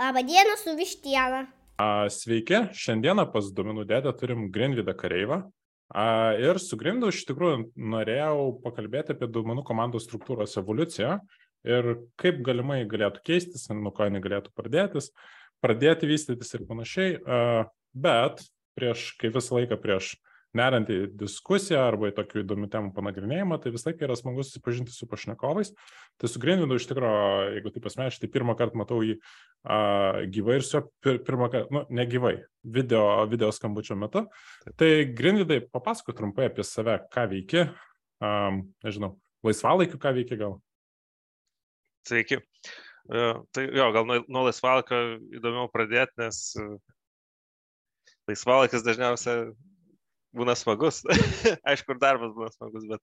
Labadiena su vištiena. Sveiki, šiandieną pas Dominų dėdę turim Grinvidą Kareivą. Ir su Grindu iš tikrųjų norėjau pakalbėti apie duomenų komandos struktūros evoliuciją ir kaip galimai galėtų keistis, nuo ko jinai galėtų pradėtis, pradėti vystytis ir panašiai. Bet prieš, kaip visą laiką prieš nerant į diskusiją arba į tokių įdomių temų panagrinėjimą, tai vis laik yra smagu susipažinti su pašnekovais. Tai su Grinvidu iš tikrųjų, jeigu taip asmeniškai, tai pirmą kartą matau jį a, gyvai ir su pir, pirmą kartą, nu, ne gyvai, video, video skambučio metu. Tai Grinvidai, papasako trumpai apie save, ką veiki, a, nežinau, laisvalaikiu ką veiki gal. Sveiki. Uh, tai jo, gal nuo, nuo laisvalaikio įdomiau pradėti, nes uh, laisvalaikis dažniausiai būna smagus. Aišku, ir darbas būna smagus, bet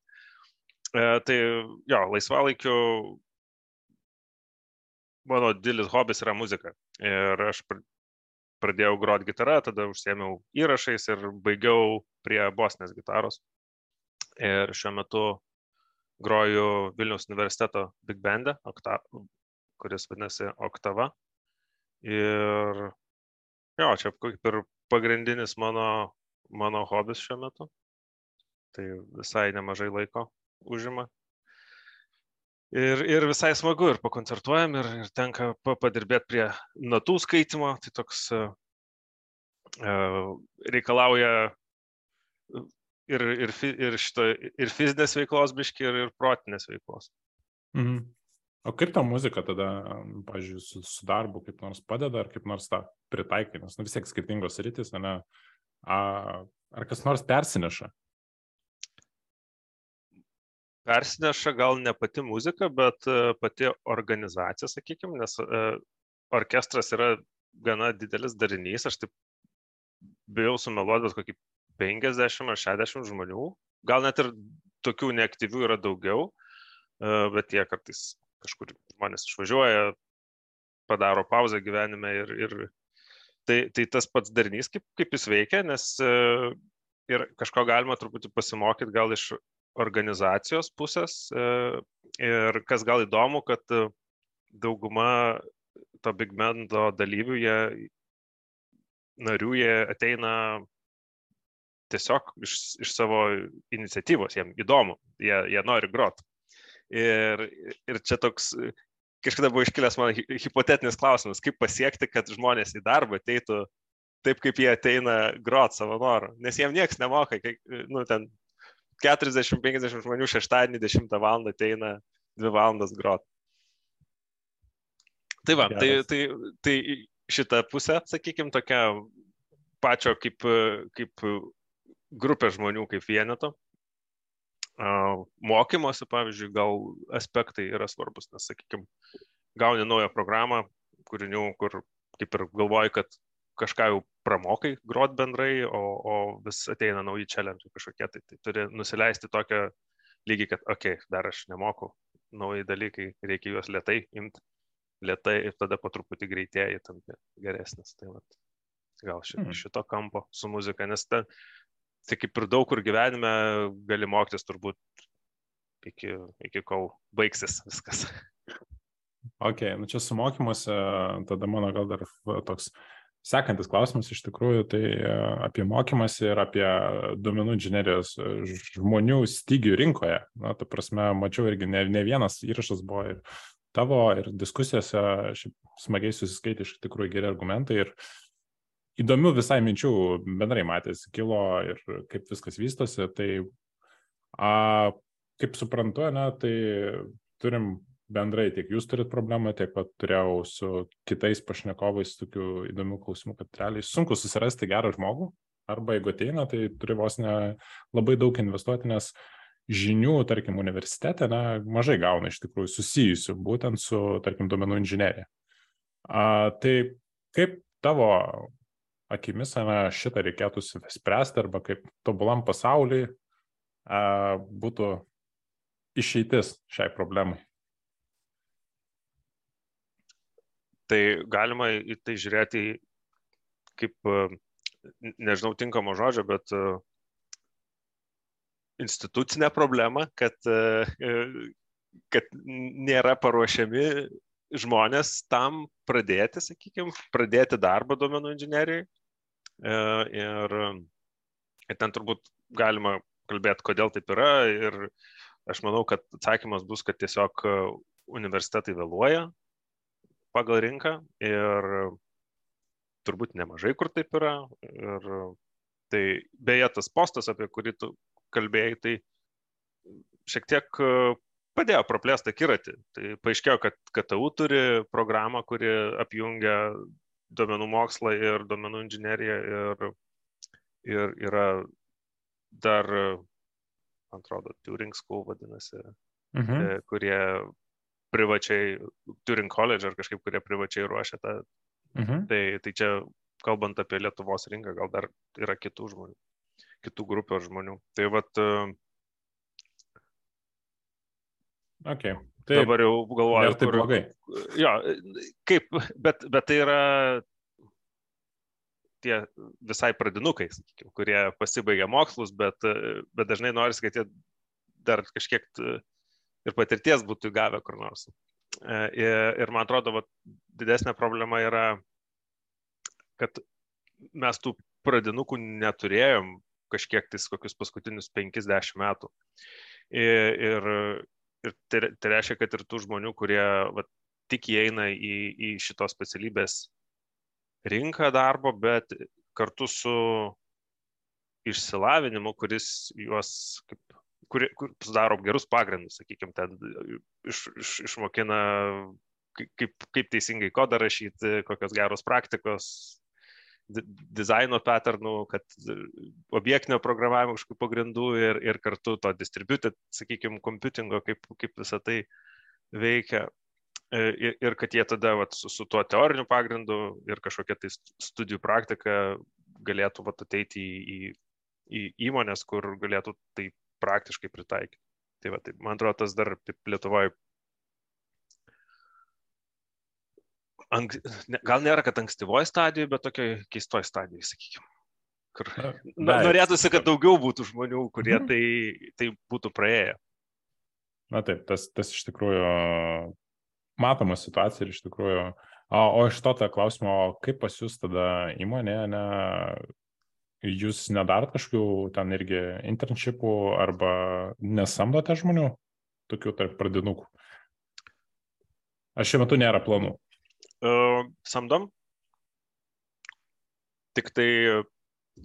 e, tai jo, laisvalaikiu mano didelis hobis yra muzika. Ir aš pradėjau groti gitarą, tada užsėmiau įrašais ir baigiau prie bosnės gitaros. Ir šiuo metu groju Vilniaus universiteto Big Bande, kuris vadinasi Oktava. Ir jo, čia kaip ir pagrindinis mano mano hobis šiuo metu. Tai visai nemažai laiko užima. Ir, ir visai smagu, ir pakoncertuojam, ir, ir tenka padirbėti prie natų skaitimo. Tai toks uh, reikalauja ir, ir, ir, šito, ir fizinės veiklos biški, ir, ir protinės veiklos. Mhm. O kaip ta muzika tada, pažiūrėjau, su, su darbu kaip nors padeda, ar kaip nors tą pritaikai, nes nu, vis tiek skirtingos rytis, ne, Ar kas nors persineša? Persineša gal ne pati muzika, bet e, pati organizacija, sakykime, nes e, orkestras yra gana didelis darinys, aš taip bijau sumeluoti, bet kokį 50 ar 60 žmonių, gal net ir tokių neaktyvių yra daugiau, e, bet jie kartais kažkur žmonės išvažiuoja, padaro pauzę gyvenime ir, ir tai, tai tas pats darinys, kaip, kaip jis veikia, nes e, ir kažko galima truputį pasimokyti gal iš organizacijos pusės. E, ir kas gal įdomu, kad e, dauguma to Big Bando dalyvių, jie, narių, jie ateina tiesiog iš, iš savo iniciatyvos, jiems įdomu, jie, jie nori grot. Ir, ir čia toks kažkada buvo iškilęs man hipotetinis klausimas, kaip pasiekti, kad žmonės į darbą ateitų taip, kaip jie ateina grot savo norą. Nes jiem niekas nemoka, kai, nu, ten 40-50 žmonių šeštadienį 10 val. ateina 2 valandas grot. Tai va, tai, tai, tai šitą pusę, sakykime, tokia pačio kaip, kaip grupė žmonių, kaip vieneto mokymosi, pavyzdžiui, gal aspektai yra svarbus, nes, sakykime, gauni naują programą, kūrinių, kur kaip ir galvoji, kad kažką jau pramokai grot bendrai, o, o vis ateina nauji challenge kažkokie, tai, tai turi nusileisti tokią lygį, kad, okei, okay, dar aš nemoku, nauji dalykai, reikia juos lietai imti, lietai ir tada po truputį greitėja, tampi geresnis. Tai vat, gal šito, hmm. šito kampo su muzika, nes ta, tai kaip ir daug kur gyvenime gali mokytis turbūt iki, iki kol baigsis viskas. Ok, nu čia su mokymuose, tada mano gal dar toks sekantis klausimas iš tikrųjų, tai e, apie mokymasi ir apie duomenų inžinierijos žmonių stygių rinkoje. Na, ta prasme, mačiau irgi ne, ne vienas įrašas buvo ir tavo, ir diskusijose smagiai susiskaitė iš tikrųjų geri argumentai ir uh, įdomių visai minčių bendrai matėsi, kilo ir kaip viskas vystosi. Tai, a, kaip suprantu, ne, tai turim bendrai, tiek jūs turit problemą, tiek pat turėjau su kitais pašnekovais tokių įdomių klausimų, kad realiai sunku susirasti gerą žmogų, arba jeigu ateina, tai turi vos ne labai daug investuoti, nes žinių, tarkim, universitete, na, mažai gauna iš tikrųjų susijusių būtent su, tarkim, duomenų inžinierija. A, tai kaip tavo akimis na, šitą reikėtų spręsti arba kaip tobulam pasauliui būtų išeitis šiai problemai? Tai galima į tai žiūrėti kaip, nežinau tinkamo žodžio, bet institucinę problemą, kad, kad nėra paruošiami žmonės tam pradėti, sakykime, pradėti darbą duomenų inžinerijai. E, ir, ir ten turbūt galima kalbėti, kodėl taip yra. Ir aš manau, kad atsakymas bus, kad tiesiog universitetai vėluoja pagal rinką ir turbūt nemažai kur taip yra. Ir tai beje, tas postas, apie kurį tu kalbėjai, tai šiek tiek padėjo praplėsti akiratį. Tai paaiškėjo, kad KTU turi programą, kuri apjungia duomenų mokslą ir duomenų inžineriją ir, ir yra dar, man atrodo, Turing School vadinasi, mhm. E, kurie privačiai, Turing College ar kažkaip, kurie privačiai ruošia tą. Mhm. Tai, tai čia, kalbant apie Lietuvos rinką, gal dar yra kitų žmonių, kitų grupių žmonių. Tai vat, uh, Okay. Taip, Dabar jau galvoju, tai kur, blogai. Jo, kaip, bet, bet tai yra tie visai pradinukai, sakykime, kurie pasibaigia mokslus, bet, bet dažnai norisi, kad jie dar kažkiek ir patirties būtų gavę kur nors. Ir, ir man atrodo, va, didesnė problema yra, kad mes tų pradinukų neturėjom kažkiek tais kokius paskutinius 50 metų. Ir, ir, ir tai, tai reiškia, kad ir tų žmonių, kurie va, tik įeina į, į šitos specialybės rinką darbo, bet kartu su išsilavinimu, kuris juos kaip, kur, kur sudaro gerus pagrindus, sakykime, ten iš, iš, išmokina, kaip, kaip teisingai kodą rašyti, kokios geros praktikos, dizaino patternų, kad objektinio programavimo kažkokių pagrindų ir, ir kartu to distributed, sakykime, computingo, kaip, kaip visą tai veikia. E, ir, ir kad jie tada vat, su, su tuo teoriniu pagrindu ir kažkokia tai studijų praktika galėtų vat, ateiti į, į, į įmonės, kur galėtų tai praktiškai pritaikyti. Tai, va, tai man atrodo, tas dar Lietuvoje ank, gal nėra, kad ankstyvoje stadijoje, bet tokioje keistoje stadijoje, sakykime. Kur, na, norėtųsi, kad daugiau būtų žmonių, kurie mhm. tai, tai būtų praėję. Na taip, tas, tas iš tikrųjų matoma situacija ir iš tikrųjų. O, o iš to tą klausimą, kaip pas jūs tada įmonė, ne, jūs nedarot kažkokių ten irgi internshipų arba nesamdote žmonių, tokių tarp pradinukų? Aš šiuo metu nėra planų samdom. Tik tai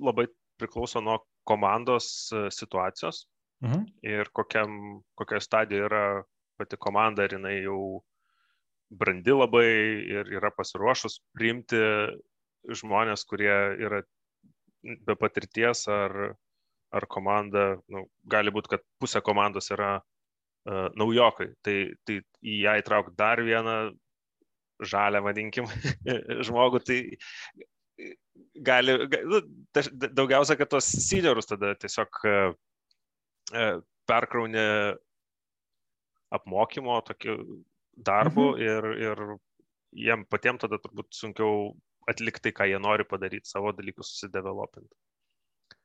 labai priklauso nuo komandos e, situacijos mhm. ir kokiam, kokioje stadijoje yra pati komanda, ar jinai jau brandi labai ir yra pasiruošus priimti žmonės, kurie yra be patirties ar, ar komanda, nu, gali būti, kad pusė komandos yra uh, naujokai. Tai, tai į ją įtraukti dar vieną žalę, vadinkim, žmogų, tai gali, nu, daugiausia, kad tos seniorus tada tiesiog e, e, perkraunė apmokymo tokiu darbu mhm. ir, ir jiem patiems tada turbūt sunkiau atlikti tai, ką jie nori padaryti, savo dalykus susidevelopinti.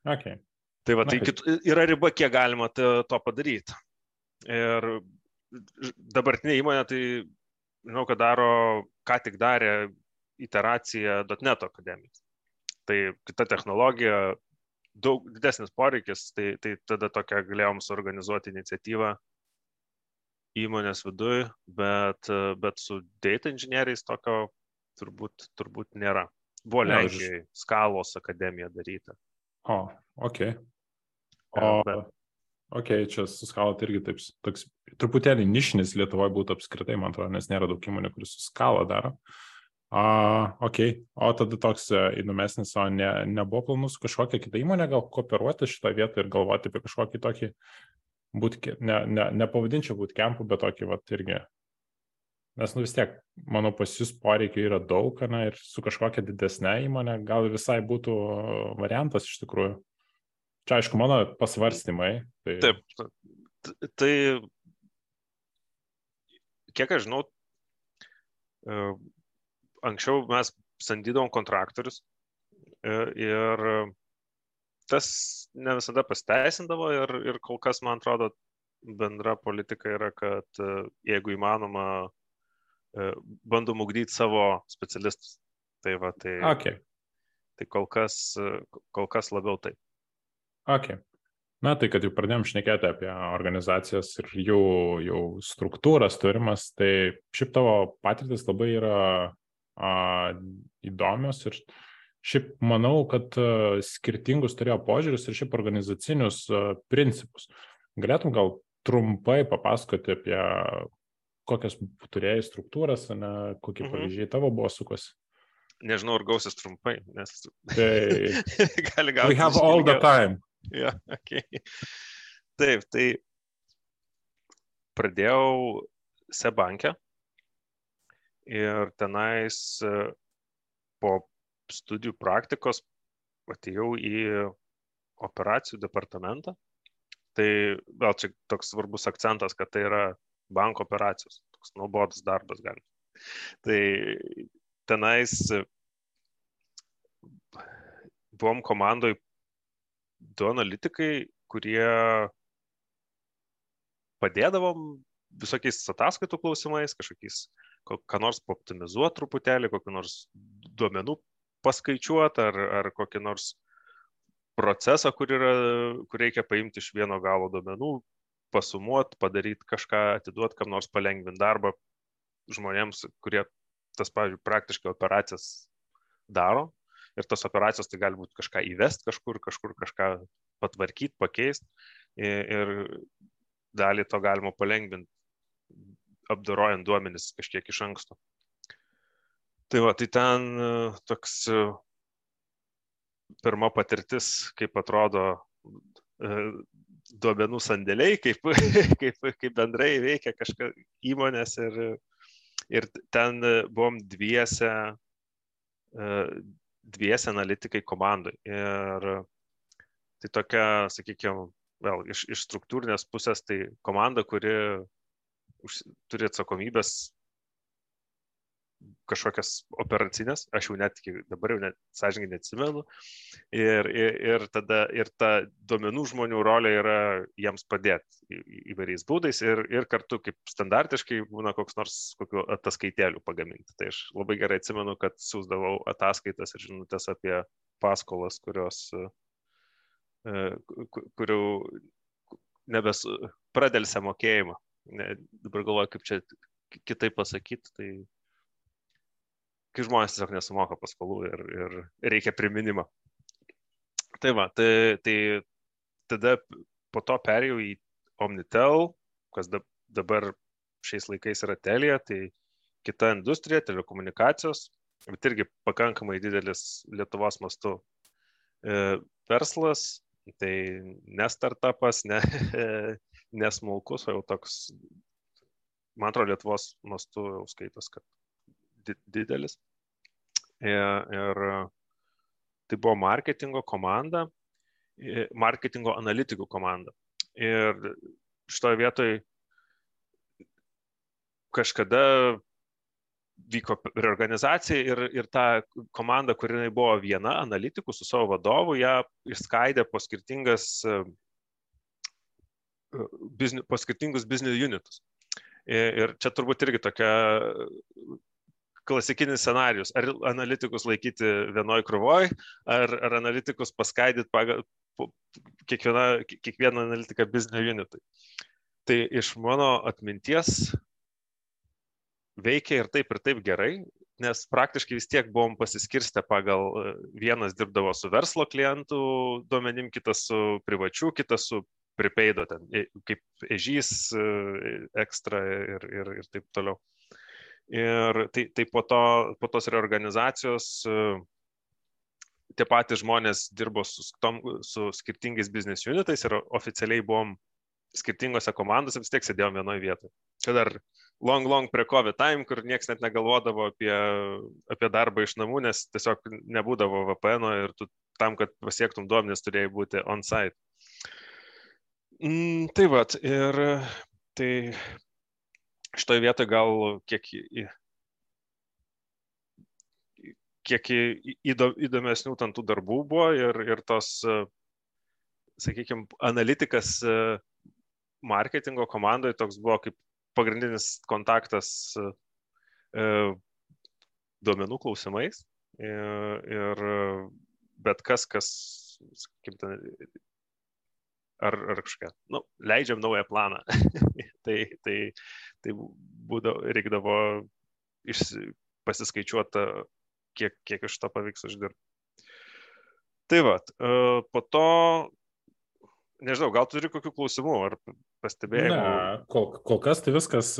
Okay. Tai va, tai kit, yra riba, kiek galima to, to padaryti. Ir dabartinė įmonė tai žinau, kad daro, ką tik darė iteraciją .NET akademijos. Tai kita technologija, daug didesnis poreikis, tai, tai tada tokią galėjom suorganizuoti iniciatyvą įmonės viduje, bet, bet su data inžinieriais tokio turbūt, turbūt nėra. Buvo Lenkijoje skalos akademija daryta. O, ok. O, bet, Ok, čia suskalot irgi taip, toks truputėlį nišinis Lietuvoje būtų apskritai, man atrodo, nes nėra daug įmonių, kuris suskalą daro. A, ok, o tada toks e, įdomesnis, o ne, nebuvo planus kažkokią kitą įmonę gal kooperuoti šitą vietą ir galvoti apie kažkokį tokį, būt, ne, ne, nepavadinčiau būti kempų, bet tokį, va, irgi. Nes, nu vis tiek, manau, pas jūs poreikiai yra daug, na, ir su kažkokia didesnė įmonė gal visai būtų variantas iš tikrųjų. Čia, aišku, mano pasvarstymai. Tai... Taip, tai kiek aš žinau, e, anksčiau mes samdydavom kontraktorius e, ir tas ne visada pasteisindavo ir, ir kol kas, man atrodo, bendra politika yra, kad e, jeigu įmanoma bandom ugdyti savo specialistus. Tai va, tai, Okay. tai kol, kas, kol kas labiau taip. Okay. Na, tai kad jau pradėjom šnekėti apie organizacijas ir jų, jų struktūras turimas, tai šiaip tavo patirtis labai yra a, įdomios ir šiaip manau, kad a, skirtingus turėjo požiūrius ir šiaip organizacinius a, principus. Galėtum gal trumpai papasakoti apie kokias turėjai struktūras, ne, kokie mhm. pavyzdžiai tavo buvo sukosi? Nežinau, ar gausis trumpai, nes. Tai gali gauti. We have all the time. Ja, okay. Taip, tai pradėjau Sebankę ir tenais e, po studijų praktikos atėjau į operacijų departamentą. Tai gal čia toks svarbus akcentas, kad tai yra banko operacijos, toks nuobodus darbas gali. Tai tenais buvom komandoj du analitikai, kurie padėdavom visokiais ataskaitų klausimais, kažkokiais, ką nors optimizuoti truputėlį, kokį nors duomenų paskaičiuoti ar, ar kokį nors procesą, kur, yra, kur reikia paimti iš vieno galo duomenų, pasumuoti, padaryti kažką, atiduoti kam nors palengvinti darbą žmonėms, kurie tas, pavyzdžiui, praktiškai operacijas daro ir tos operacijos tai gali būti kažką įvest kažkur, kažkur kažką patvarkyti, pakeisti ir dalį to galima palengvinti, apdorojant duomenis kažkiek iš anksto. Tai va, tai ten e, toks e, pirma patirtis, kaip atrodo e, duomenų sandėliai, kaip, kaip, kaip bendrai veikia kažkas įmonės ir, ir ten buvom dviese dviesi analitikai komandai. Ir tai tokia, sakykime, vėl iš, iš struktūrinės pusės tai komanda, kuri už, turi atsakomybės kažkokias operacinės, aš jau net dabar jau net sąžininkai neatsimenu. Ir, ir, ir tada ir ta duomenų žmonių rolė yra jiems padėti įvairiais būdais ir, ir kartu kaip standartiškai būna koks nors kokiu ataskaitėlių pagaminti. Tai aš labai gerai atsimenu, kad siūsdavau ataskaitas ir žinutės apie paskolas, kurios, e, kurių nebes pradėlsia mokėjimą. Ne, dabar galvoju, kaip čia kitaip pasakyti, tai kai žmonės tiesiog nesumoka paskolų ir, ir reikia priminimo. Tai va, tai, tai tada po to perėjau į Omnitel, kas dabar šiais laikais yra Telija, tai kita industrija, telekomunikacijos, bet irgi pakankamai didelis Lietuvos mastu e, verslas, tai ne startupas, ne, ne smulkus, o jau toks, man atrodo, Lietuvos mastu jau skaitos, kad didelis. Ir, ir tai buvo marketingo komanda, marketingo analitikų komanda. Ir šitoje vietoje kažkada vyko reorganizacija ir, ir ta komanda, kuri buvo viena, analitikų su savo vadovu, ją išskaidė po, po skirtingus business unitus. Ir čia turbūt irgi tokia klasikinis scenarius. Ar analitikus laikyti vienoj krūvoj, ar, ar analitikus paskaidyti pagal kiekvieną, kiekvieną analitiką business unitui. Tai iš mano atminties veikia ir taip, ir taip gerai, nes praktiškai vis tiek buvom pasiskirstę pagal vienas dirbdavo su verslo klientų duomenim, kitas su privačiu, kitas su pripeido, ten, kaip ežys, ekstra ir, ir, ir taip toliau. Ir tai, tai po, to, po tos reorganizacijos e, tie patys žmonės dirbo su, tom, su skirtingais business unitais ir oficialiai buvom skirtingose komandose, vis tiek sėdėjom vienoje vietoje. Čia dar long, long pre COVID time, kur niekas net negalvodavo apie, apie darbą iš namų, nes tiesiog nebūdavo VPN ir tu tam, kad pasiektum duomenis, turėjai būti on-site. Mm, tai vad, ir tai šitoje vietoje gal kiek, kiek įdomesnių tantų darbų buvo ir, ir tos, sakykime, analitikas marketingo komandoje toks buvo kaip pagrindinis kontaktas duomenų klausimais. Ir, ir bet kas, kas, kaip ten, ar, ar kažką, nu, leidžiam naują planą. tai, tai, tai būdavo, reikdavo išsi, pasiskaičiuoti, kiek, kiek iš to pavyks uždirbti. Tai va, po to, nežinau, gal turi kokių klausimų ar pastebėjimų? Ne, kol, kol kas tai viskas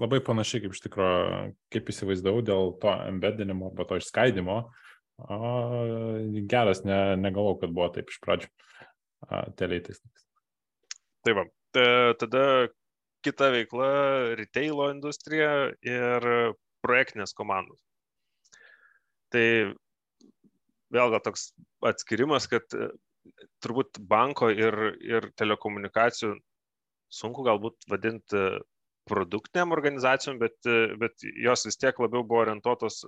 labai panašiai kaip iš tikrųjų, kaip įsivaizdavau dėl to embedinimo arba to išskaidimo. Uh, geras, ne, negalvau, kad buvo taip iš pradžių. Teleitais. Tai va, tada kita veikla - retailo industrija ir projektinės komandos. Tai vėl gal toks atskirimas, kad turbūt banko ir, ir telekomunikacijų sunku galbūt vadinti produktiniam organizacijom, bet, bet jos vis tiek labiau buvo orientuotos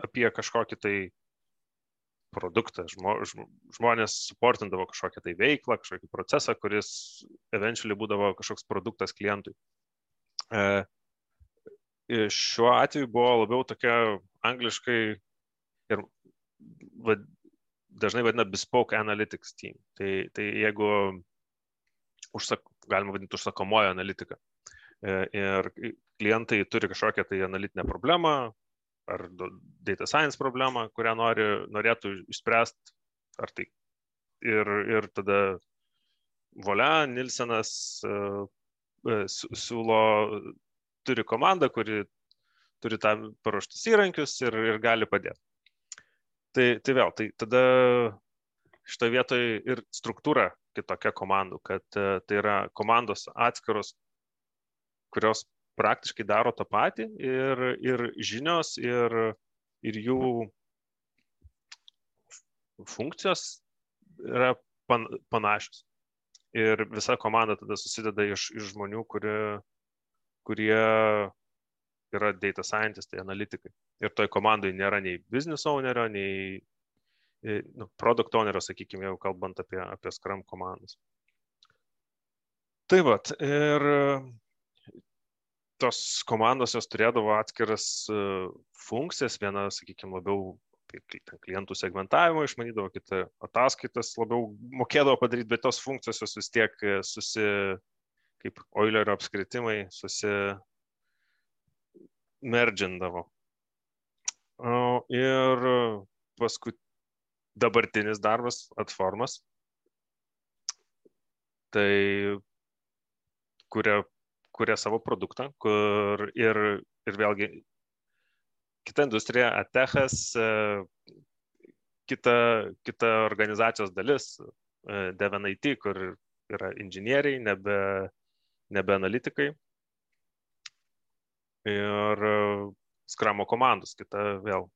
apie kažkokį tai produktą. Žmo, žmonės suportindavo kažkokią tai veiklą, kažkokį procesą, kuris eventually būdavo kažkoks produktas klientui. E, šiuo atveju buvo labiau tokia angliškai ir vad, dažnai vadina bespoke analytics team. Tai, tai jeigu užsak, galima vadinti užsakomojo analitiką. E, ir klientai turi kažkokią tai analitinę problemą ar data science problemą, kurią nori, norėtų išspręsti. Ar tai ir, ir tada Volia, Nilsenas uh, siūlo, turi komandą, kuri turi tam paruoštus įrankius ir, ir gali padėti. Tai, tai vėl, tai tada šitoje vietoje ir struktūra kitokia komandų, kad tai yra komandos atskiros, kurios praktiškai daro tą patį ir, ir žinios ir, ir jų funkcijos yra pan, panašios. Ir visa komanda tada susideda iš, iš žmonių, kurie, kurie yra data scientistai, analitikai. Ir toj komandai nėra nei business ownerio, nei e, nu, product ownerio, sakykime, jau kalbant apie, apie Scrum komandas. Tai vad, ir tos komandos jos turėdavo atskiras e, funkcijas, viena, sakykime, labiau klientų segmentavimo išmanydavo, kita ataskaitas labiau mokėdavo padaryti, bet tos funkcijos jos vis tiek e, susi, kaip Oilerio apskritimai, susi, merdžindavo. Ir paskui dabartinis darbas, atformas, tai kuria, kuria savo produktą, kur ir, ir vėlgi kita industrija, Atechas, kita, kita organizacijos dalis, DevNIT, kur yra inžinieriai, nebe, nebe analitikai ir skramo komandos, kita vėl,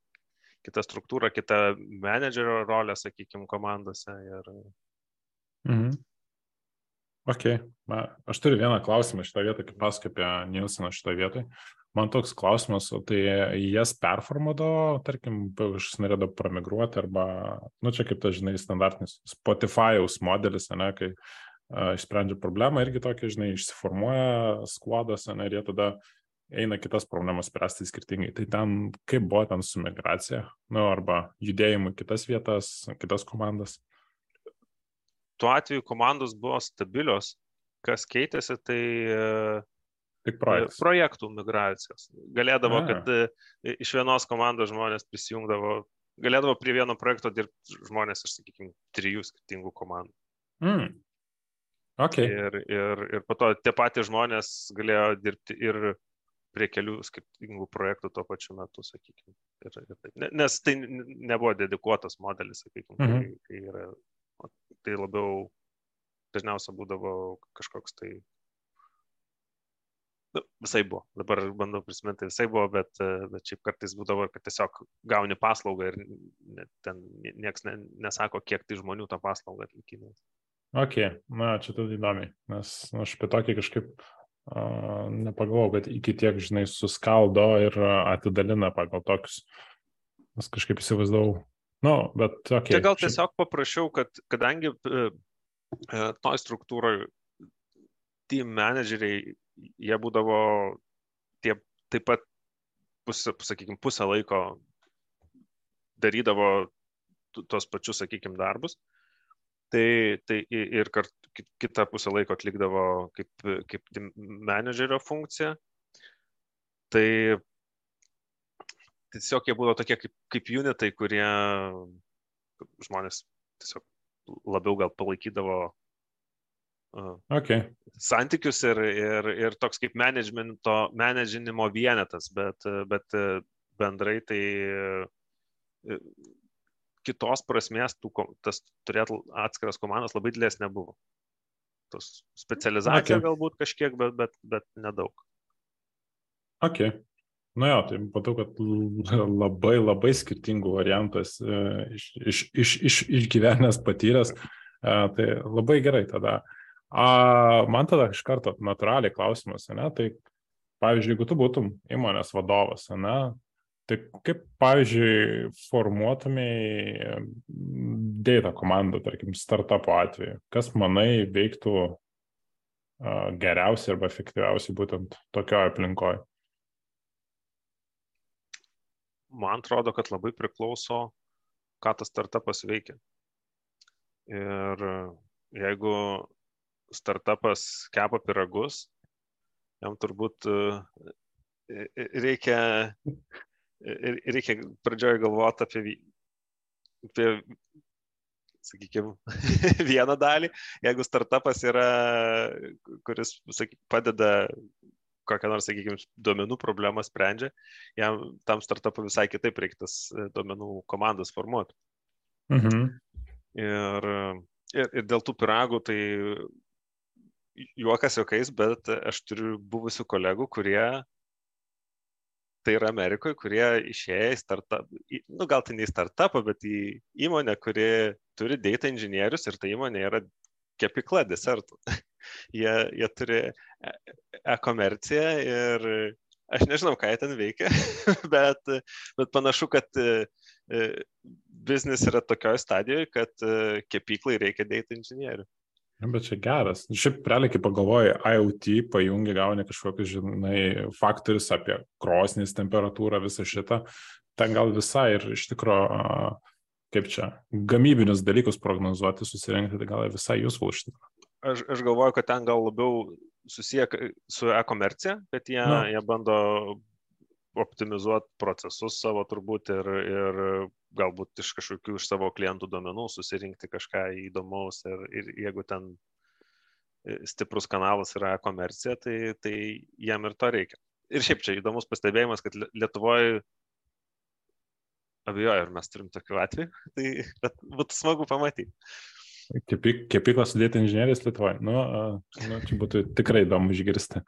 kita struktūra, kita menedžerio rolė, sakykime, komandose. Ir... Mhm. Ok, aš turiu vieną klausimą šitą vietą, kaip pasakai apie Nilseną šitą vietą. Man toks klausimas, o tai jas performuodavo, tarkim, aš norėdavau pramigruoti arba, nu čia kaip tas, žinai, standartinis Spotify'aus modelis, ne, kai uh, išsprendžia problemą irgi tokia, žinai, išsiformuoja skuodas, ne, ir jie tada eina kitas problemas spręsti skirtingai. Tai ten kaip buvo ten su migracija, nu, arba judėjimu kitas vietas, kitas komandas? Tuo atveju komandos buvo stabilios, kas keitėsi, tai Tik projektas. projektų migracijos. Galėdavo, A. kad e, iš vienos komandos žmonės prisijungdavo, galėdavo prie vieno projekto dirbti žmonės iš, sakykime, trijų skirtingų komandų. Mm. Okay. Ir, ir, ir po to tie patys žmonės galėjo dirbti ir prie kelių skirtingų projektų tuo pačiu metu, sakykime. Ir, ir, nes tai nebuvo dedikuotas modelis, sakykime, mhm. kai, kai yra, tai labiau dažniausiai būdavo kažkoks tai nu, visai buvo, dabar bandau prisiminti, visai buvo, bet, bet šiaip kartais būdavo, kad tiesiog gauni paslaugą ir ten niekas ne, nesako, kiek tai žmonių tą paslaugą atlikinės. Ok, na, čia tada įdomi, nes nu, aš apie tokį kažkaip nepagalvojau, kad iki tiek, žinai, suskaldo ir atidalina pagal tokius. Nes kažkaip įsivaizdavau. Nu, bet okay, Čia gal tiesiog paprašiau, kad kadangi e, toj struktūroje team manageriai, jie būdavo tie taip pat, pusę, sakykime, pusę laiko darydavo tuos pačius, sakykime, darbus. Tai, tai ir kart, kitą pusę laiko atlikdavo kaip, kaip menedžerio funkciją. Tai tiesiog jie buvo tokie kaip, kaip unitai, kurie žmonės tiesiog labiau gal palaikydavo uh, okay. santykius ir, ir, ir toks kaip menedžinimo vienetas, bet, bet bendrai tai kitos prasmės tų, tas turėtų atskiras komandas labai didelės nebuvo. Tos specializacija okay. galbūt kažkiek, bet, bet, bet nedaug. Ok. Nu jo, tai matau, kad labai labai skirtingų variantas e, iš, iš, iš, iš, išgyvenęs patyręs. E, tai labai gerai tada. A, man tada iš karto natūraliai klausimas, ne? Tai pavyzdžiui, jeigu tu būtum įmonės vadovas, ne? Tai kaip, pavyzdžiui, formuotumėjai data komandą, tarkim, startupo atveju? Kas manai veiktų geriausiai arba efektyviausiai būtent tokioje aplinkoje? Man atrodo, kad labai priklauso, ką tas startupas veikia. Ir jeigu startupas kepa piragus, jam turbūt e, reikia, reikia pradžioje galvoti apie, apie sakykime, vieną dalį. Jeigu startupas yra, kuris sakyk, padeda kokią nors, sakykime, duomenų problemą sprendžia, jam tam startupui visai kitaip reikia tas e, duomenų komandas formuoti. Mhm. Ir, ir, ir dėl tų piragų, tai juokas juokais, bet aš turiu buvusių kolegų, kurie tai yra Amerikoje, kurie išėję į startup, nu gal tai ne į startupą, bet į įmonę, kuri turi data inžinierius ir ta įmonė yra kepikla desertų. jie, jie turi e, e-komerciją ir aš nežinau, ką jie ten veikia, bet, bet panašu, kad e, e, biznis yra tokioje stadijoje, kad kepyklai reikia data inžinierių. Bet čia geras. Šiaip realiai, kai pagalvoji, IoT pajungi, gauni kažkokius, žinai, faktorius apie krosnis temperatūrą, visą šitą. Ten gal visai ir iš tikrųjų, kaip čia, gamybinius dalykus prognozuoti, susirinkti, tai gal visai useful iš tikrųjų aš, aš galvoju, kad ten gal labiau susiję su e-komercija, bet jie, no. jie bando optimizuoti procesus savo turbūt ir, ir galbūt iš kažkokių iš savo klientų duomenų susirinkti kažką įdomaus ir, ir jeigu ten stiprus kanalas yra e-komercija, tai, tai jam ir to reikia. Ir šiaip čia įdomus pastebėjimas, kad Lietuvoje abejoju, ar mes turim tokių atvejų, tai būtų smagu pamatyti. Kepik, kepiklos sudėti inžinierijas Lietuvoje. Nu, nu, čia būtų tikrai įdomu išgirsti.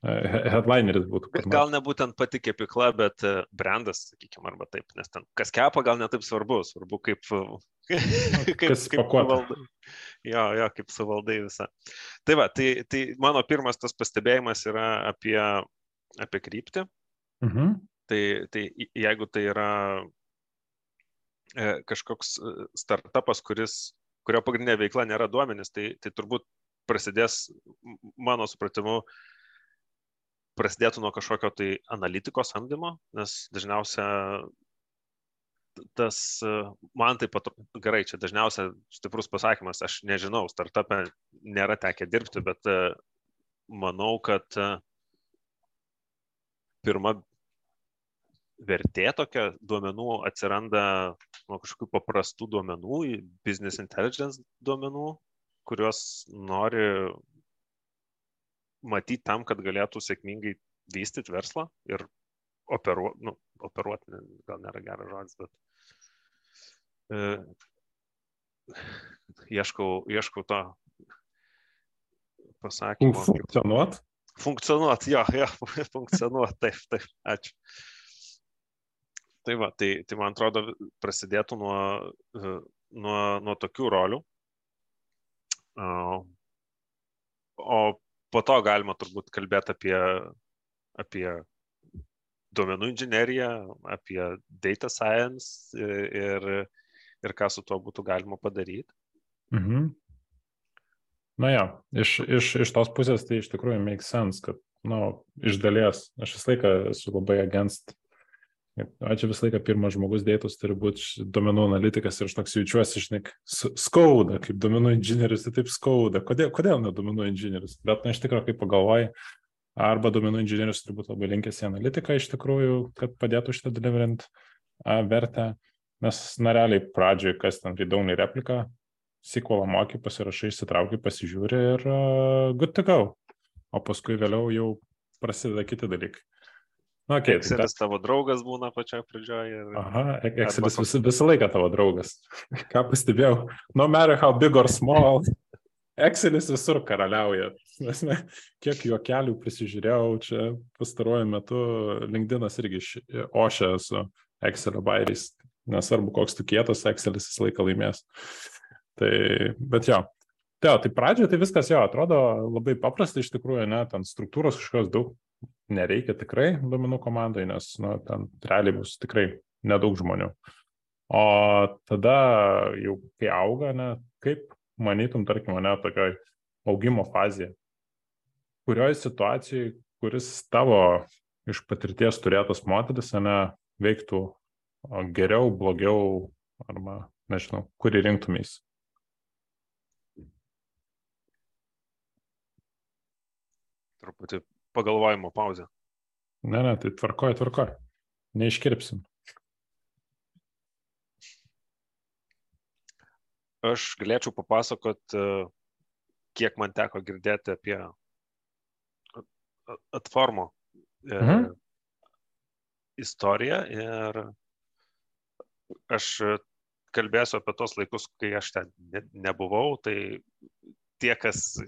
Headlineris būtų. Kur gal nebūtent pati kepikla, bet e, brandas, sakykime, arba taip, nes ten kas kepa, gal netaip svarbu, svarbu kaip, kaip, kas kaip suvaldai. Jo, jo, kaip suvaldai visą. Tai va, tai, tai mano pirmas tas pastebėjimas yra apie, apie kryptį. Mhm. Tai, tai jeigu tai yra e, kažkoks e, startupas, kuris kurio pagrindinė veikla nėra duomenys, tai, tai turbūt prasidės, mano supratimu, prasidėtų nuo kažkokio tai analitikos samdymo, nes dažniausia tas, man taip pat, gerai, čia dažniausia stiprus pasakymas, aš nežinau, startupė nėra tekę dirbti, bet manau, kad pirma vertė tokia duomenų atsiranda nuo kažkokių paprastų duomenų business intelligence duomenų, kuriuos nori matyti tam, kad galėtų sėkmingai vystyti verslą ir operuoti, nu, operuoti gal nėra geras žodis, bet e, ieškau, ieškau to pasakymo. Funkcionuot? Funkcionuot, jo, jo, funkcionuot, taip, taip, ačiū. Tai va, tai, tai man atrodo prasidėtų nuo, nuo, nuo tokių rolių. O po to galima turbūt kalbėti apie, apie duomenų inžineriją, apie data science ir, ir ką su tuo būtų galima padaryti. Mhm. Na ja, iš, iš, iš tos pusės tai iš tikrųjų make sense, kad nu, iš dalies, aš visą laiką esu labai against Ačiū visą laiką pirmas žmogus dėtus turi būti domenų analitikas ir aš toks jaučiuosi, žinai, skauda, kaip domenų inžinierius, tai taip skauda. Kodėl, kodėl ne domenų inžinierius? Bet, na, iš tikrųjų, kaip pagalvoji, arba domenų inžinierius turi būti labai linkęs į analitiką iš tikrųjų, kad padėtų šitą deliverint vertę. Nes, na, realiai pradžioje, kas ten redaunai replika, SQL mokį, pasirašai, įsitrauki, pasižiūri ir uh, good to go. O paskui vėliau jau prasideda kiti dalykai. Okay, Excelis tai tavo draugas būna pačioje pradžioje. Ir... Aha, Excelis vis, visą laiką tavo draugas. Ką pastebėjau? No matter how big or small, Excelis visur karaliauja. Nes ne, kiek juokelių prisižiūrėjau, čia pastaruoju metu LinkedInas irgi ošia su Excelio bairiais. Nesvarbu, koks tu kietas, Excelis visą laiką laimės. Tai, bet jo, Tai, tai pradžioje tai viskas jo atrodo labai paprasta iš tikrųjų, ne, ten struktūros kažkokios daug nereikia tikrai duomenų komandai, nes nu, ten realiai bus tikrai nedaug žmonių. O tada jau kai auga, ne, kaip manytum, tarkim, mane tokioj augimo fazėje, kurioje situacijoje, kuris tavo iš patirties turėtas modelis, ne, veiktų geriau, blogiau, arba, nežinau, kurį rinktumės. Truputį pagalvojimo pauzę. Ne, ne, tai tvarkoja, tvarkoja. Neiškirpsim. Aš galėčiau papasakot, e, kiek man teko girdėti apie atformo e, mhm. istoriją ir aš kalbėsiu apie tos laikus, kai aš ten nebuvau, tai tie, kas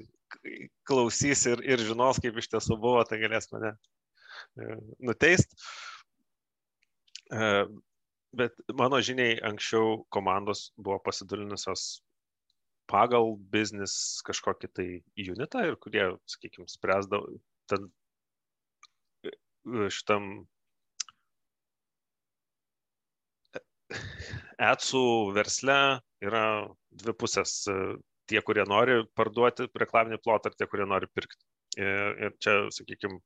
klausys ir, ir žinos, kaip iš tiesų buvo, tai galės mane e, nuteist. E, bet mano žiniai anksčiau komandos buvo pasidalinusios pagal biznis kažkokį tai unitą ir kurie, sakykime, spręsdavo ten e, šitam etsų versle yra dvi pusės tie, kurie nori parduoti reklaminį plotą, ir tie, kurie nori pirkti. Ir, čia, sakykime,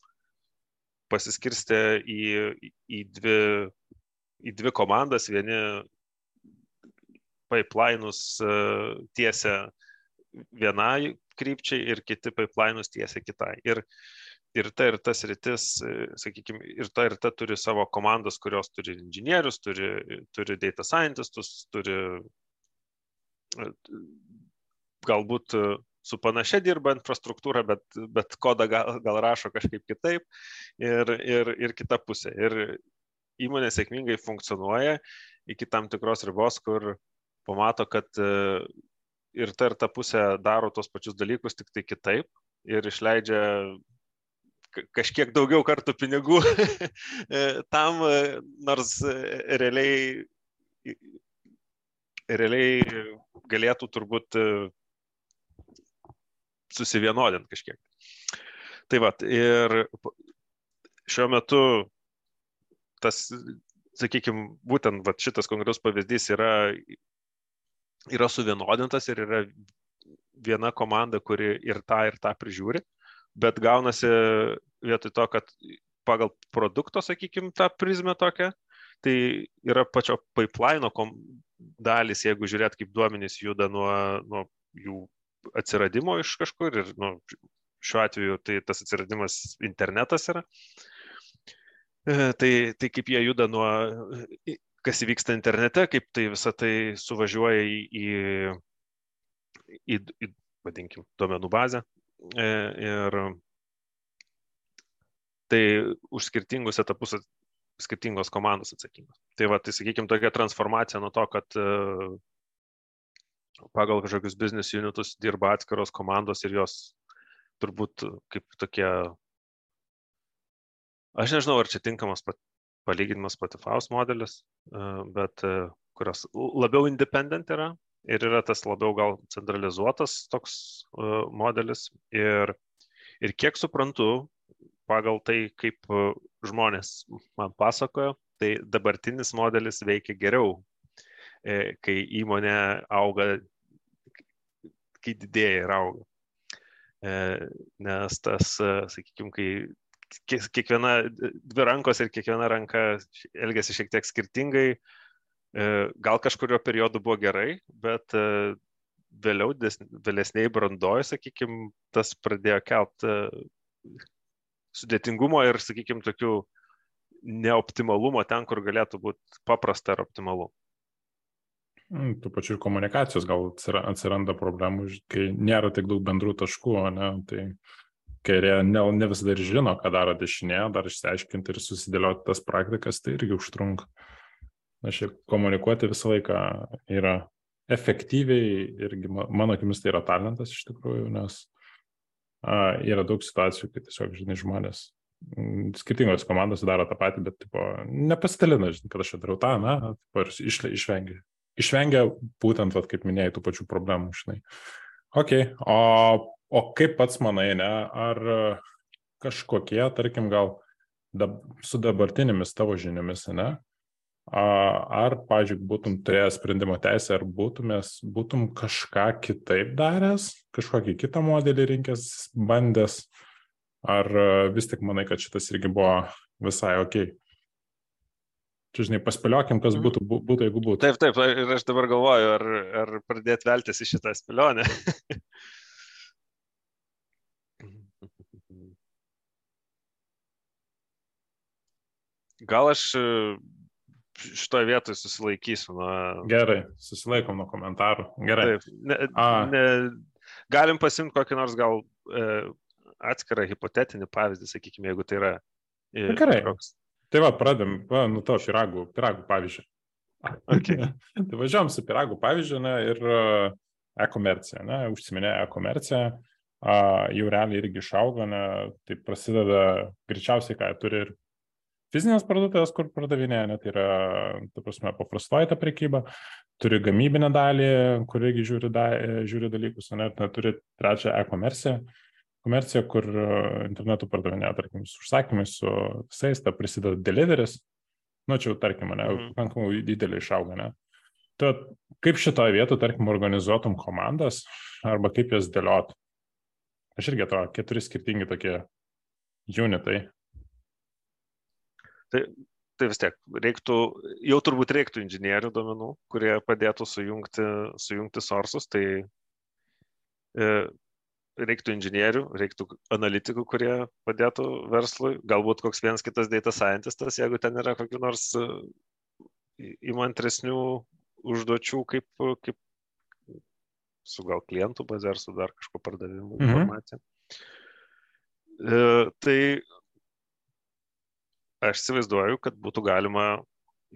pasiskirstė į, į, dvi, į dvi komandas, vieni pipeline'us e, tiesia vienai krypčiai ir kiti pipeline'us tiesia kitai. Ir, ir ta ir tas rytis, e, sakykime, ir ta ir ta turi savo komandas, kurios turi inžinierius, turi, turi data scientistus, turi galbūt e, su panašia dirba infrastruktūra, bet, bet kodą gal, gal rašo kažkaip kitaip ir, ir, ir kita pusė. Ir įmonė sėkmingai funkcionuoja iki tam tikros ribos, kur pamato, kad e, ir ta ir ta pusė daro tos pačius dalykus, tik tai kitaip ir išleidžia kažkiek daugiau kartų pinigų e, tam, nors realiai, realiai galėtų turbūt susivienodinti kažkiek. Tai va, ir šiuo metu tas, sakykime, būtent va, šitas konkretus pavyzdys yra, yra suvienodintas ir yra viena komanda, kuri ir tą, ir tą prižiūri, bet gaunasi vietoj to, kad pagal produkto, sakykime, tą prizmę tokią, tai yra pačio pipeline dalis, jeigu žiūrėt, kaip duomenys juda nuo, nuo jų atsiradimo iš kažkur ir nu, šiuo atveju tai tas atsiradimas internetas yra. E, tai, tai kaip jie juda nuo, kas įvyksta internete, kaip tai visą tai suvažiuoja į, į, į, į vadinkim, duomenų bazę. E, ir tai už skirtingus etapus skirtingos komandos atsakingos. Tai va, tai sakykime, tokia transformacija nuo to, kad pagal kažkokius business unitus dirba atskiros komandos ir jos turbūt kaip tokie, aš nežinau, ar čia tinkamas palyginimas Spotify'aus modelis, e, bet e, kurios labiau independent yra ir yra tas labiau gal centralizuotas toks e, modelis. Ir, ir kiek suprantu, pagal tai, kaip žmonės man pasakojo, tai dabartinis modelis veikia geriau kai įmonė auga, kai didėja ir auga. nes tas, sakykime, kai kiekviena dvi rankos ir kiekviena ranka elgesi šiek tiek skirtingai, gal kažkurio periodu buvo gerai, bet vėliau, vėlesniai brandoj, sakykime, tas pradėjo kelt sudėtingumo ir, sakykime, tokių neoptimalumo ten, kur galėtų būti paprasta ir optimalu. Mm, tų pačių komunikacijos gal atsiranda problemų, kai nėra tiek daug bendrų taškų, ne? tai kairė ne, ne visada ir žino, ką daro dešinė, dar išsiaiškinti ir susidėlioti tas praktikas, tai irgi užtrunka. Na, šiaip komunikuoti visą laiką yra efektyviai irgi, mano akimis, tai yra talentas iš tikrųjų, nes a, yra daug situacijų, kai tiesiog, žinai, žmonės mm, skirtingos komandos daro tą patį, bet tipo, nepasitalina, žinai, kad aš čia darau tą, na, tipo, ir iš, išvengia išvengia būtent, vat, kaip minėjai, tų pačių problemų, žinai. Ok, o, o kaip pats manai, ne, ar kažkokie, tarkim, gal dab, su dabartinėmis tavo žiniomis, ne, ar, pažiūrėk, būtum turėjęs sprendimo teisę, ar būtumės, būtum kažką kitaip daręs, kažkokį kitą modelį rinkęs, bandęs, ar vis tik manai, kad šitas irgi buvo visai ok? Čia, žinai, paspėliokim, kas mhm. būtų, būtų, jeigu būtų. Taip, taip, ir aš dabar galvoju, ar, ar pradėti veltis į šitą spėlionę. Gal aš e, šitoje vietoje susilaikysiu nuo... Gerai, susilaikom nuo komentarų. Gerai. Taip, ne, ne, galim pasimti kokį nors gal e, atskirą hipotetinį pavyzdį, sakykime, jeigu tai yra... E, Gerai. Kažkoks Tai va, pradėm, va, nu to piragų, piragų pavyzdžių. Okay. tai važiuom su piragų pavyzdžiu ne, ir uh, e-komercija, užsiminė e-komercija, jau realiai irgi išaugo, ne, tai prasideda greičiausiai, ką turi ir fizinės parduotuvės, kur pardavinėja, net tai yra, ta prasme, paprastoji ta prekyba, turi gamybinę dalį, kur irgi žiūri, da, žiūri dalykus, net turi trečią e-komerciją. Komercija, kur e, internetu pardavinėja, tarkim, su užsakymais, su visais, ta prisideda deliveris, nu, čia tarkim, ne, mm. pakankamai didelį išauga, ne. Tad kaip šitoje vietoje, tarkim, organizuotum komandas arba kaip jas dėliot? Aš irgi atrodo, keturi skirtingi tokie unitai. Tai, tai vis tiek, reiktų, jau turbūt reiktų inžinierių duomenų, kurie padėtų sujungti, sujungti sorsus, tai e, reiktų inžinierių, reiktų analitikų, kurie padėtų verslui, galbūt koks vienas kitas data scientistas, jeigu ten yra kokių nors e, įmantresnių užduočių, kaip, kaip su gal klientų bazė ar su dar kažko pardavimu mhm. informacija. E, tai aš įsivaizduoju, kad būtų galima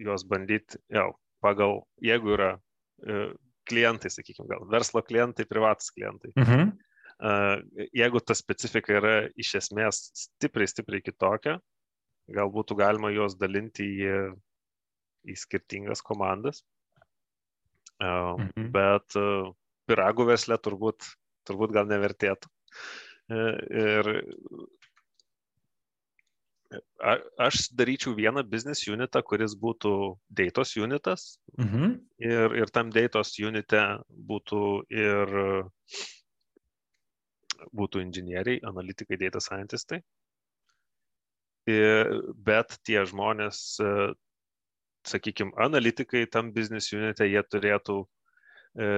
juos bandyti, jau, pagal, jeigu yra e, klientai, sakykime, gal verslo klientai, privatus klientai. Mhm jeigu ta specifika yra iš esmės stipriai, stipriai kitokia, gal būtų galima juos dalinti į, į skirtingas komandas. Mhm. Bet piragų veslė turbūt, turbūt gal nevertėtų. Ir aš daryčiau vieną business unitą, kuris būtų datos unitas. Mhm. Ir, ir tam datos unite būtų ir būtų inžinieriai, analitikai, data scientistai. Bet tie žmonės, e, sakykime, analitikai tam business unite, jie turėtų e,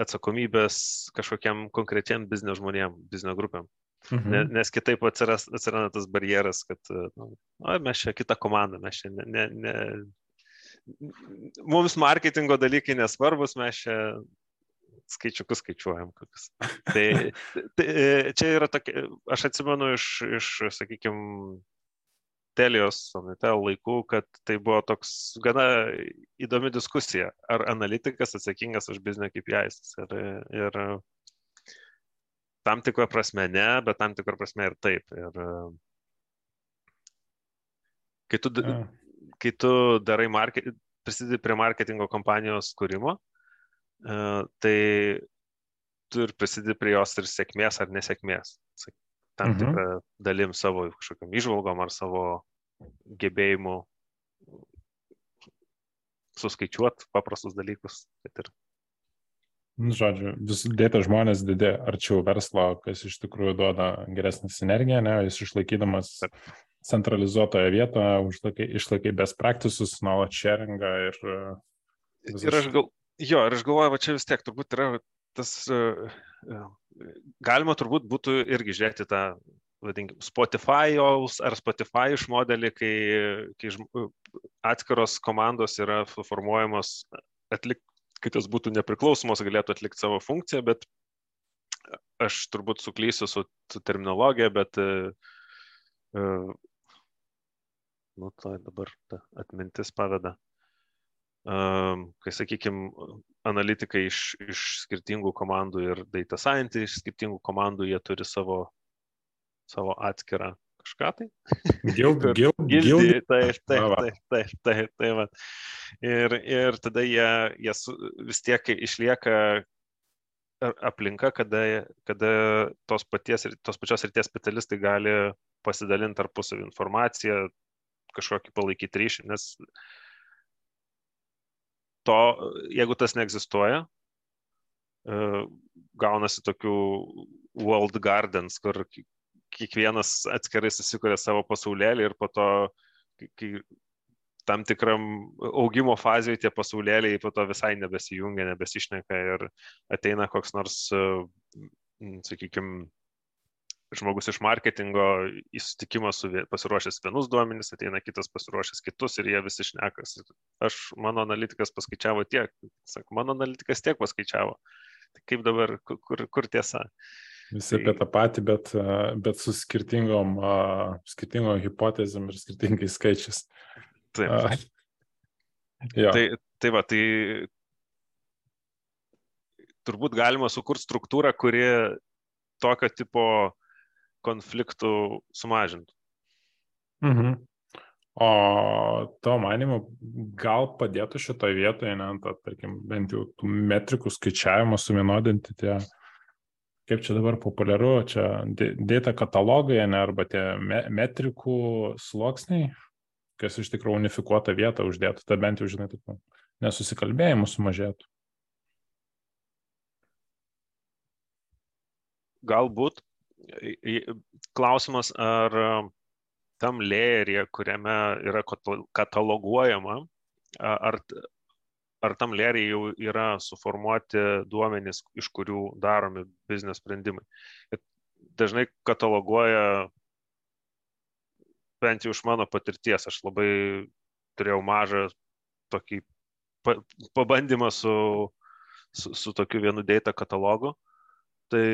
atsakomybės kažkokiam konkrečiam biznio žmonėm, biznio grupėm. Mhm. Nes kitaip atsiras, atsiranda tas barjeras, kad e, nu, o, mes čia kitą komandą, mes čia ne, ne, ne, mums marketingo dalykai nesvarbus, mes čia skaičiukus skaičiuojam kokius. Tai, tai čia yra tokia, aš atsimenu iš, iš sakykime, Telijos Sonitel laikų, kad tai buvo toks gana įdomi diskusija, ar analitikas atsakingas už biznio KPIs. Ir, ir tam tikrą prasme ne, bet tam tikrą prasme ir taip. Ir, kai, tu, kai tu darai market, prisidedi prie marketingo kompanijos kūrimo, E, tai tu ir prisidedi prie jos ir sėkmės ar nesėkmės. Tam mhm. tikrą dalim savo kažkokiam išvalgom ar savo gebėjimu suskaičiuoti paprastus dalykus. Ir... Nu, žodžiu, vis dėta žmonės didė arčiau verslo, kas iš tikrųjų duoda geresnę sinergiją, ne, jis išlaikydamas centralizuotoje vietoje, išlaikai, best practices, knowledge sharingą ir... Visas... Ir aš gal, jo, ir aš galvoju, va čia vis tiek turbūt yra tas, galima turbūt būtų irgi žiūrėti tą, vadinkim, Spotify ar Spotify iš modelį, kai, kai atskiros komandos yra formuojamos atlikti kad jos būtų nepriklausomos, galėtų atlikti savo funkciją, bet aš turbūt suklysiu su, terminologija, bet uh, nu, tai dabar ta atmintis paveda. Kai, sakykime, analitikai iš, iš skirtingų komandų ir data scientists iš skirtingų komandų, jie turi savo, savo atskirą kažką tai. Gild, gild, gildį. Taip, taip, taip, taip, taip, taip. Va. Ir, ir tada jie, jie vis tiek išlieka aplinka, kada, kada tos, paties, tos pačios ryties specialistai gali pasidalinti tarpusavį informaciją, kažkokį palaikyti ryšį, nes to, jeigu tas neegzistuoja, e, gaunasi tokių world gardens, kur kiekvienas atskirai susikuria savo pasaulėlį ir po to, kai tam tikram augimo fazėje tie pasaulėliai po to visai nebesijungia, nebesišneka ir ateina koks nors, sakykime, žmogus iš marketingo į susitikimą su pasiruošęs vienus duomenys, ateina kitas pasiruošęs kitus ir jie visi šnekas. Aš, mano analitikas paskaičiavo tiek, sak, mano analitikas tiek paskaičiavo. Tai kaip dabar, kur, kur tiesa? Visi apie tą patį, bet, bet su skirtingom, skirtingom hipotezėm ir skirtingais skaičiais. Taip. Ja. Tai, tai va, tai turbūt galima sukurti struktūrą, kuri tokio tipo konfliktų sumažintų. Mhm. O to manimu, gal padėtų šitoje vietoje, ne, ta, tarkim, bent jau tų metrikų skaičiavimo suvienodinti tie kaip čia dabar populiaru, čia data katalogai, ne, arba tie metrikų sluoksniai, kas iš tikrųjų unifikuotą vietą uždėtų, tai bent jau, žinai, taip, nesusikalbėjimų sumažėtų. Galbūt klausimas, ar tam layer'e, kuriame yra kataloguojama, ar, ar tam lėriai jau yra suformuoti duomenys, iš kurių daromi biznės sprendimai. Ir dažnai kataloguoja, bent jau iš mano patirties, aš labai turėjau mažą tokį pabandymą su, su, su tokiu vienu data katalogu. Tai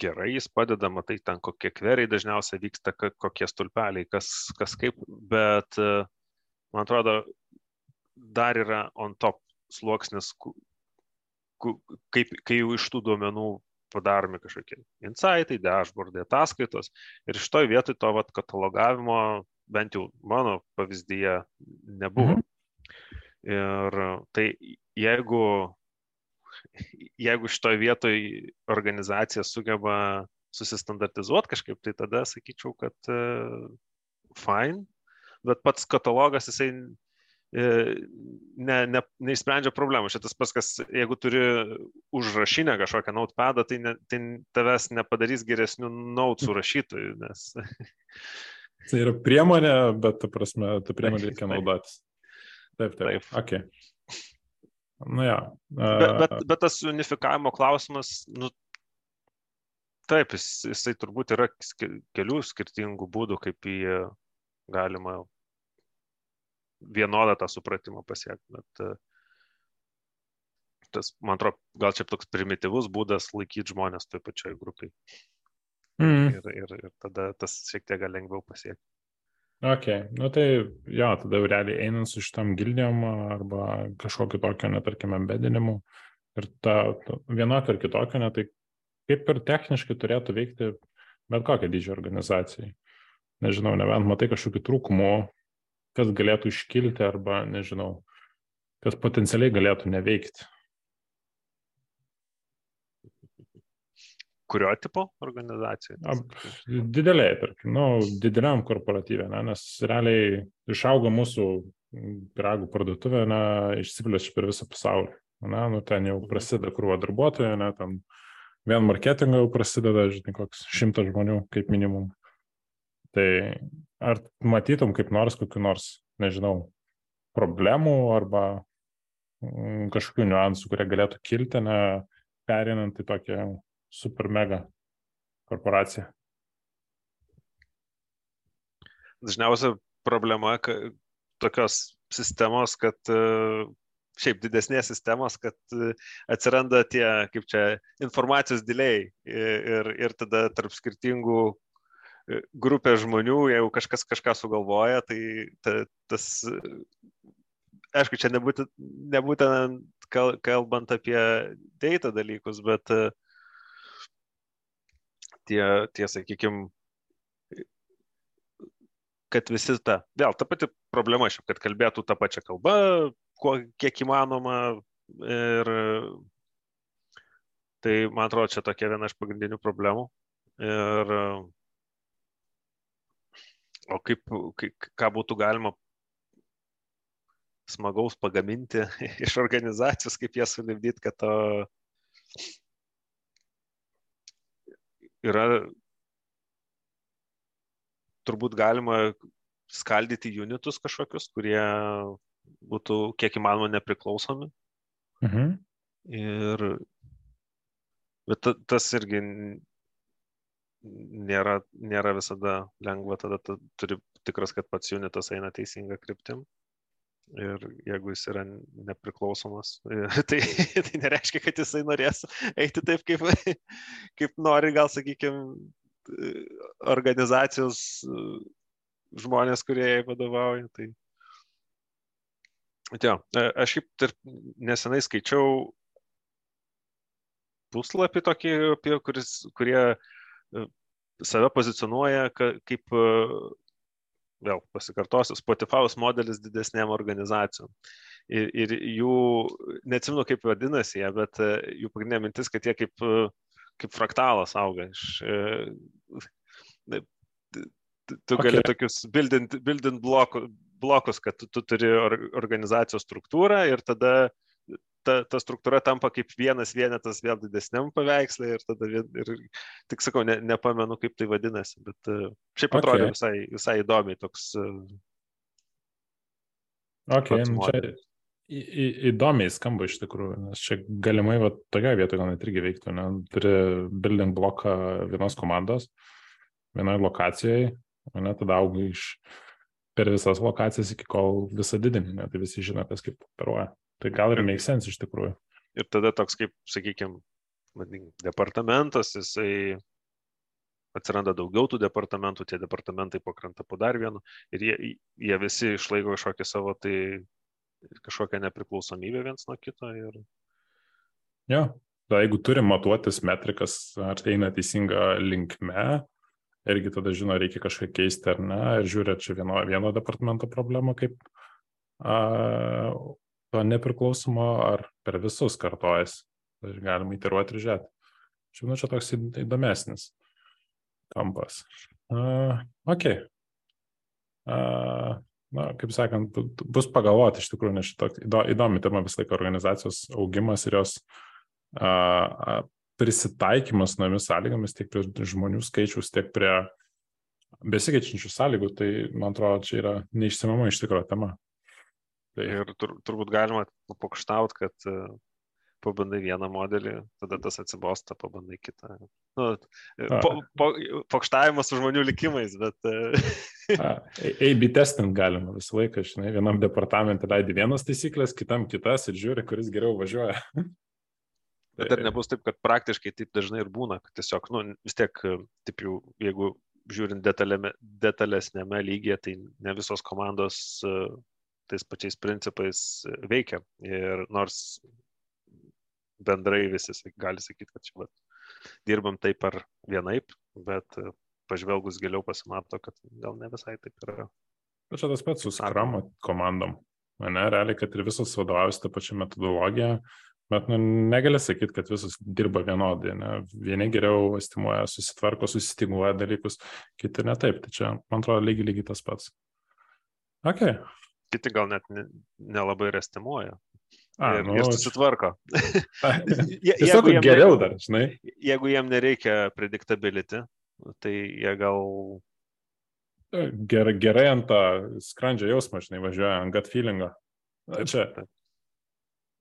gerai, jis padeda, matai, ten kokie kveriai dažniausiai vyksta, kokie stulpeliai, kas, kas kaip, bet man atrodo, dar yra on top sluoksnis, kaip, kai jau iš tų duomenų padaromi kažkokie insightai, dashboardai, ataskaitos. Ir iš toj vietoj to vat, katalogavimo, bent jau mano pavyzdyje, nebuvo. Mhm. Ir tai jeigu, jeigu šitoje vietoje organizacija sugeba susistandartizuoti kažkaip, tai tada sakyčiau, kad uh, fine, bet pats katalogas jisai E, ne, ne, neišsprendžia problemų. Šitas pas, kas, jeigu turi užrašinę kažkokią notepadą, tai, ne, tai tavęs nepadarys geresnių notes rašytojų, nes... Tai yra priemonė, bet, ta prasme, tą priemonę reikia naudotis. Taip, taip. taip. Okay. Nu, ja. Bet, bet, bet tas unifikavimo klausimas, nu, taip, jis, jisai turbūt yra kelių skirtingų būdų, kaip jį galima vienodą tą supratimą pasiekti. Bet e, tas, man atrodo, gal čia toks primityvus būdas laikyti žmonės toj pačioj grupiai. Mm. Ir, ir, ir tada tas šiek tiek gal lengviau pasiekti. Ok, nu tai jo, tada jau realiai einant su šitam gildijom arba kažkokio tokio, netarkime, bedinimu ir ta, ta vienokio ar kitokio, ne, tai kaip ir techniškai turėtų veikti bet kokia didžio organizacijai. Nežinau, nebent matai kažkokių trūkumų, kas galėtų iškilti arba, nežinau, kas potencialiai galėtų neveikti. Kurio tipo organizacijai? Dideliai, tarkim, nu, dideliam korporatyvė, ne, nes realiai išauga mūsų piragų parduotuvė, na, išsiplečia per visą pasaulį. Na, nu ten jau prasideda krūva darbuotojų, ne, ten vien marketingo jau prasideda, žinai, koks šimtas žmonių kaip minimum. Tai ar matytum kaip nors kokiu nors, nežinau, problemų arba mm, kažkokių niuansų, kurie galėtų kilti, ne, perinant į tokią super mega korporaciją? Dažniausia problema tokios sistemos, kad e, šiaip didesnės sistemos, kad e, atsiranda tie, kaip čia, informacijos dėliai ir, ir tada tarp skirtingų e, grupė žmonių, jeigu kažkas kažką sugalvoja, tai ta, tas, aišku, čia nebūtent, nebūtent kalbant apie data dalykus, bet tie, tie sakykime, kad visi ta, vėl ta pati problema, šiaip, kad kalbėtų tą pačią kalbą, kuo, kiek įmanoma. Ir tai, man atrodo, čia tokia viena iš pagrindinių problemų. Ir, o kaip, kaip, ką būtų galima smagaus pagaminti iš organizacijos, kaip jas sulibdyti, kad to yra turbūt galima skaldyti unitus kažkokius, kurie būtų kiek įmanoma nepriklausomi. Mhm. Ir bet tas irgi nėra, nėra visada lengva, tada tu turi tikras, kad pats unitas eina teisinga kryptim. Ir jeigu jis yra nepriklausomas, tai, tai nereiškia, kad jisai norės eiti taip, kaip, kaip nori, gal sakykime, organizacijos žmonės, kurie jai vadovauja. Tai... Jo, aš šiaip nesenai skaičiau puslapį tokį, apie kuris, kurie e, save pozicionuoja kaip, e, vėl pasikartosiu, Spotify'us modelis didesnėm organizacijom. Ir, ir jų, neatsimenu kaip vadinasi jie, bet e, jų pagrindinė mintis, kad jie kaip kaip fraktalas auga. Iš, e, tu gali okay. tokius bildint, bildint bloku, blokus, kad tu, tu turi or, organizacijos struktūrą ir tada ta, ta struktūra tampa kaip vienas vienetas vėl didesniam paveikslai ir tada vien, ir tik sakau, ne, nepamenu, kaip tai vadinasi, bet uh, šiaip atrodė okay. visai, visai įdomiai toks. Uh, okay, nu čia Į, į, įdomiai skamba iš tikrųjų, nes čia galimai va, tokia vietoje gal net irgi veiktų, ne? turi building bloką vienos komandos, vienoje lokacijoje, o ne tada auga iš per visas lokacijas iki kol visą didinį, tai visi žino, kas kaip operuoja. Tai gal ir make sense iš tikrųjų. Ir tada toks kaip, sakykime, departamentas, jisai atsiranda daugiau tų departamentų, tie departamentai pakrenta po dar vienu ir jie, jie visi išlaiko kažkokį savo tai kažkokią nepriklausomybę viens nuo kito. Ir... Jo, da, jeigu turim matuotis metrikas, ar tai eina teisinga linkme, irgi tada žino, reikia kažką keisti ar ne, ir žiūri, ar čia vieno, vieno departamento problema, kaip a, to nepriklausomo, ar per visus kartojas. Tai galima įtiruoti ir žiūrėti. Žinau, čia toks įdomesnis kampas. Uh, ok. Uh, na, kaip sakant, bus pagalvoti iš tikrųjų, nes šitą įdomi tema vis laik organizacijos augimas ir jos a, prisitaikymas naujomis sąlygomis tiek prie žmonių skaičiaus, tiek prie besikeičiančių sąlygų, tai man atrodo, čia yra neišsimama iš tikrųjų tema. Tai... Ir tur, turbūt galima pokštauti, kad pabandai vieną modelį, tada tas atsibosta, pabandai kitą. Nu, po, po, pokštavimas su žmonių likimais, bet... AB testing galima visą laiką, žinai, vienam departamentui leidi vienas taisyklės, kitam kitas ir žiūri, kuris geriau važiuoja. Bet ar nebus taip, kad praktiškai taip dažnai ir būna, kad tiesiog, nu, vis tiek, taip jau, jeigu žiūrint detalėme, detalesnėme lygyje, tai ne visos komandos tais pačiais principais veikia. Ir nors bendrai visi gali sakyti, kad čia vat, dirbam taip ar vienaip, bet e, pažvelgus giliau pasimato, kad gal ne visai taip yra. Bet čia tas pats su skramo komandom. Ne, realiai, kad ir visos vadovaujasi tą pačią metodologiją, bet nu, negali sakyti, kad visos dirba vienodai. Ne? Vieni geriau estimuoja, susitvarko, susitiguoja dalykus, kiti ne taip. Tai čia, man atrodo, lygiai lygiai tas pats. Okay. Kiti gal net nelabai ne, ne estimuoja. A, ir, nu, ir susitvarko. Tiesiog geriau dar, žinai. Jeigu jiem nereikia predictability, tai jie gal... Gerai, gerai ant to skrandžio jausmo, žinai, važiuoja ant gut feelingo. Čia.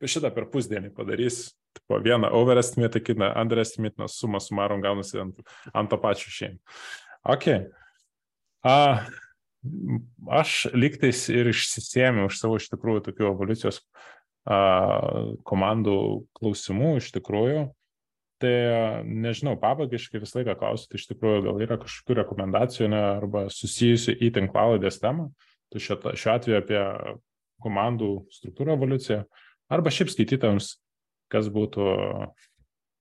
Šitą per pusdienį padarys. Po vieną overestimate, kitą underestimate, nes sumą sumarom gaunasi ant, ant to pačio šeimą. Ok. A, aš liktais ir išsisėmiau iš savo iš tikrųjų tokių evoliucijos komandų klausimų iš tikrųjų. Tai nežinau, pabaigiškai visą laiką klausiu, tai iš tikrųjų gal yra kažkokių rekomendacijų ne, arba susijusių į tinklaladės temą, tai šiuo, šiuo atveju apie komandų struktūrą evoliuciją, arba šiaip skaitytams, kas būtų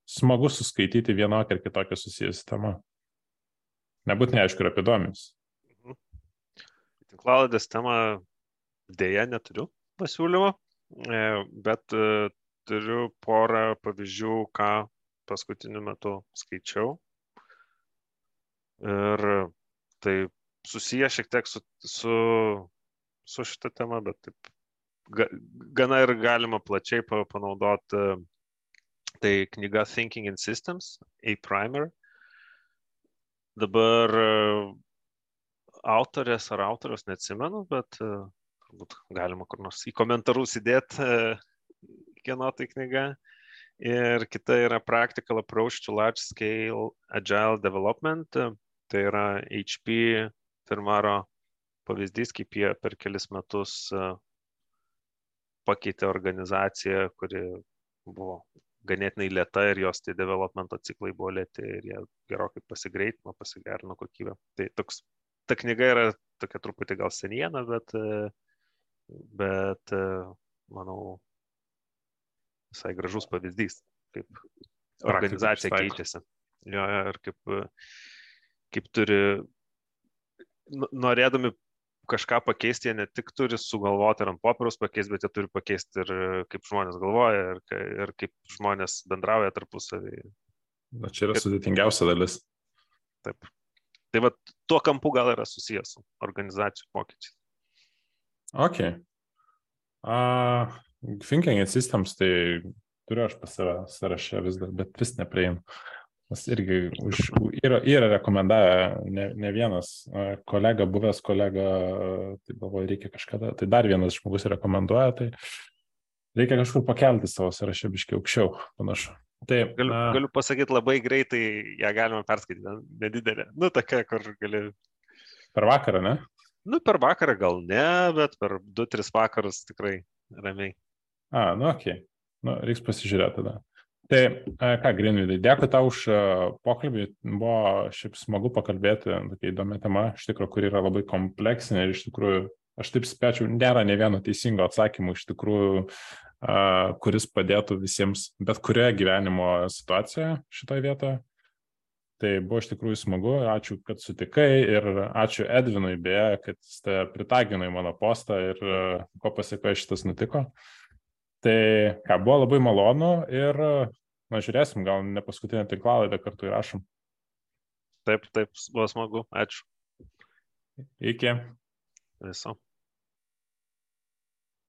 smagu suskaityti vienokią ar kitokią susijusią temą. Nebūtinai aišku ir apie duomenis. Tinklaladės temą dėja neturiu pasiūlymo. E, bet e, turiu porą pavyzdžių, ką paskutiniu metu skaičiau. Ir tai susiję šiek tiek su, su, su šitą temą, bet taip ga, gana ir galima plačiai panaudoti. Tai knyga Thinking in Systems, A Primer. Dabar e, autorės ar autorius neatsimenu, bet turbūt galima kur nors į komentarus įdėti, e, kieno tai knyga. Ir kita yra Practical Approach to Large Scale Agile Development. Tai yra HP firmaro pavyzdys, kaip jie per kelis metus e, pakeitė organizaciją, kuri buvo ganėtinai lėta ir jos tie developmento ciklai buvo lėti ir jie gerokai pasigreitino, pasigerino kokybę. Tai toks, ta knyga yra tokia truputį gal seniena, bet uh, bet e, manau visai gražus pavyzdys, kaip organizacija keičiasi. Jo, ir kaip, kaip turi, norėdami kažką pakeisti, jie ne tik turi sugalvoti ir ant popieriaus pakeisti, bet jie turi pakeisti ir kaip žmonės galvoja, ir, ir kaip žmonės bendrauja tarpusavį. Na, čia yra sudėtingiausia dalis. Taip. Tai va, tuo kampu gal yra susijęs su organizacijų pokyčiais. Ok. Uh, thinking in systems, tai turiu aš pas save sąraše vis dar, bet vis neprieinu. Nes irgi už, yra, yra rekomendavę ne, ne vienas kolega, buvęs kolega, tai galvoju, reikia kažkada, tai dar vienas žmogus rekomenduoja, tai reikia kažkur pakelti savo sąrašę biškiai aukščiau, panašu. Taip, galiu, na, galiu pasakyti labai greitai, ją galima perskaityti, nedidelė. Nu, tokia, kur gali. Per vakarą, ne? Nu, per vakarą gal ne, bet per 2-3 vakarus tikrai ramiai. A, nu, ok. Nu, reiks pasižiūrėti tada. Tai ką, Grinvidai, dėkui tau už pokalbį. Buvo šiaip smagu pakalbėti, tokia įdomi tema, iš tikrųjų, kuri yra labai kompleksinė ir iš tikrųjų, aš taip spėčiau, nėra ne vieno teisingo atsakymo, iš tikrųjų, kuris padėtų visiems, bet kurioje gyvenimo situacijoje šitoje vietoje. Tai buvo iš tikrųjų smagu, ačiū, kad sutikai ir ačiū Edvinui beje, kad jis pritagino į mano postą ir ko pasiekoje šitas nutiko. Tai ką, buvo labai malonu ir, na, žiūrėsim, gal ne paskutinę tinklalaidą kartu įrašom. Taip, taip, buvo smagu, ačiū. Iki. Viso.